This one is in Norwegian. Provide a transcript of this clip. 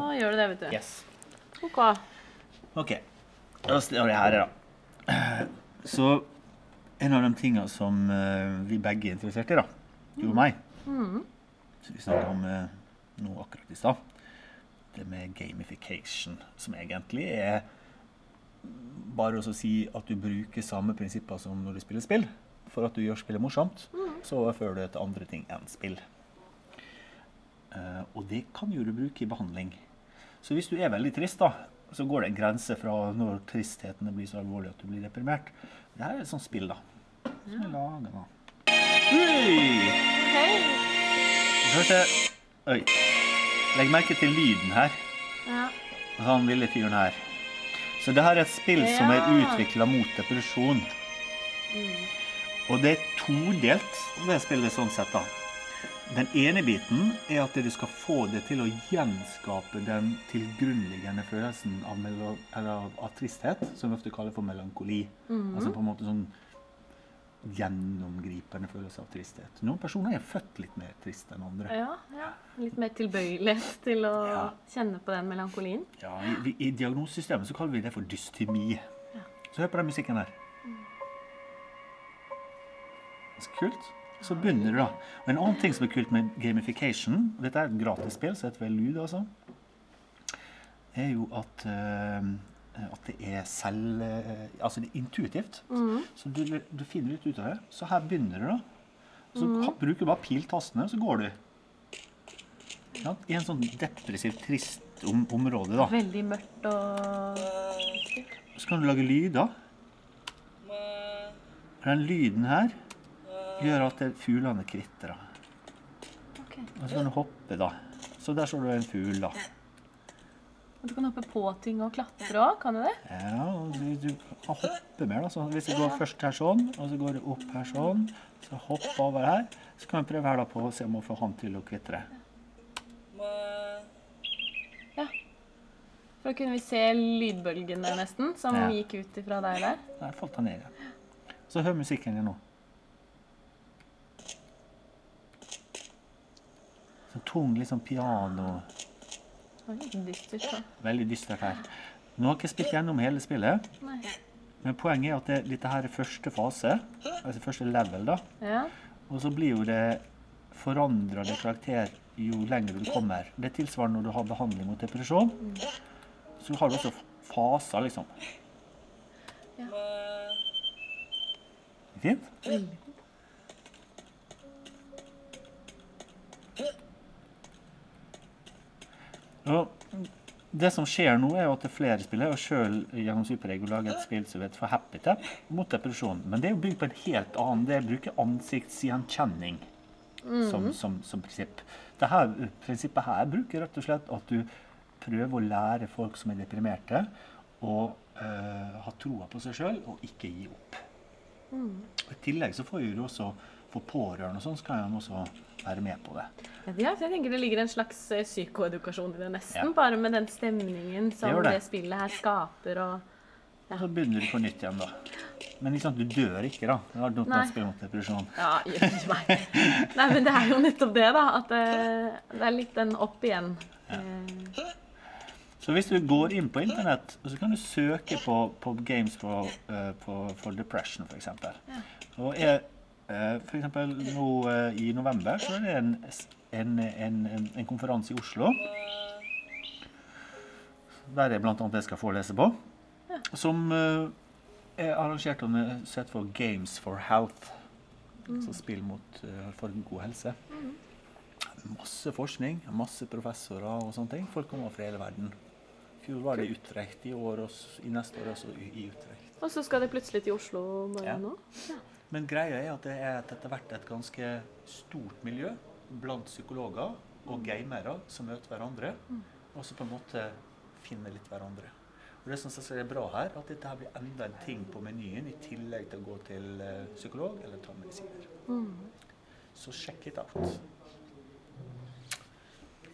Da gjør du det, vet du. Yes. Ok. Ok. Da står det her, da. Så en av de tingene som eh, vi begge er interessert i, da, du og meg, Mhm. som vi snakka om noe nå akkurat i stad, det med gamification, som egentlig er bare å si at du bruker samme prinsipper som når du spiller spill, for at du gjør spillet morsomt, så overfører du det til andre ting enn spill. Eh, og det kan jo du bruke i behandling. Så hvis du er veldig trist, da, så går det en grense fra når tristheten blir så alvorlig at du blir deprimert. Det her er et sånt spill, da. Som er lager da. Oi! Hei. Kanskje Oi. Legg merke til lyden her. Ja. Han ville fyren her. Så det her er et spill som er Ja. utvikla mot depresjon. Og det er todelt, det spillet sånn sett, da. Den ene biten er at du skal få det til å gjenskape den tilgrunnliggende følelsen av, eller av, tristhet, som vi ofte kaller for melankoli. Altså på en måte sånn gjennomgripende følelse av tristhet. Noen personer er født litt mer trist enn andre. ja, ja. Litt mer tilbøyelighet til å Ja. kjenne på den melankolien. Ja, i, I diagnosesystemet så kaller vi det for dystemi. Så hør på den musikken der. Så kult. Så begynner du, da. Og En annen ting som er kult med gamification, og dette er et gratis spill, så heter vel lyd, altså, er jo at, uh, at det er selv... uh, altså det er intuitivt. Så du, du finner litt ut av det. Så her begynner du, da. Så ha- bruker du bare piltastene, så går du. Ja, I en sånn depressivt, trist om, område, da. Veldig mørkt og Så kan du lage lyder. Den lyden her gjør at fuglene kvitrer. Okay. Og så kan du hoppe, da. Så der står du en fugl, da. Og du kan hoppe på ting og klatre òg, kan du det? Ja, og du, du kan hoppe mer, da. Så hvis du går først her sånn, og så går du opp her sånn, så hopp over her, så kan vi prøve her da på å se om vi får han til å kvitre. Ja. For da kunne vi se lydbølgene nesten, som Ja. gikk ut ifra deg der. Der falt han ned igjen. Så hør musikken din nå. Sånn tung, litt sånn piano. Dystert. Veldig dystert her. Nå har jeg ikke spilt gjennom hele spillet, Nei. men poenget er at det, dette her er første fase, altså første level, da. Ja. Og så blir jo det forandra det karakter jo lenger du kommer. Det er tilsvarende når du har behandling mot depresjon. Så har du også faser, liksom. Ja. Fint? Veldig. Og det som skjer nå, er jo at det er flere spillere, og sjøl gjennom Superego lager et spill som heter for Happy Tap mot depresjon. Men det er jo bygd på en helt annen Det bruker ansiktsgjenkjenning som, som, som prinsipp. Dette prinsippet her bruker rett og slett at du prøver å lære folk som er deprimerte, å øh, ha troa på seg sjøl og ikke gi opp. Og I tillegg så får du også for pårørende og sånn, så kan man også være med på det. Ja, så jeg tenker Det ligger en slags eh, psykoedukasjon i det, nesten. Ja. Bare med den stemningen som det. det. spillet her skaper. og... Og så begynner du på nytt igjen, da. Men liksom, du dør ikke, da. Det har dumt å spille spill mot depresjon. Ja, jøss meg. Nei, men det er jo nettopp det, da. At det, det er litt den opp igjen. Ja. Så hvis du går inn på internett, så kan du søke på, på games for, uh, på, for depression, f.eks. Og for eksempel nå eh, i november så er det en, en, en, en, konferanse i Oslo. Der jeg annet jeg skal forelese på. Som eh, er arrangert under sett for Games for Health. Altså spill mot, eh, for god helse. Masse forskning, masse professorer og sånne ting. Folk kommer fra hele verden. I fjor var det i Utrecht, i år og i neste år også i Utrecht. og så skal det plutselig til Oslo bare Ja. nå. Men greia er at det er et- etter hvert et ganske stort miljø blant psykologer og gamere som møter hverandre, og som på en måte finner litt hverandre. Og Det som jeg er bra her, at dette her blir enda en ting på menyen i tillegg til å gå til eh, psykolog eller ta medisiner. Så sjekk it out.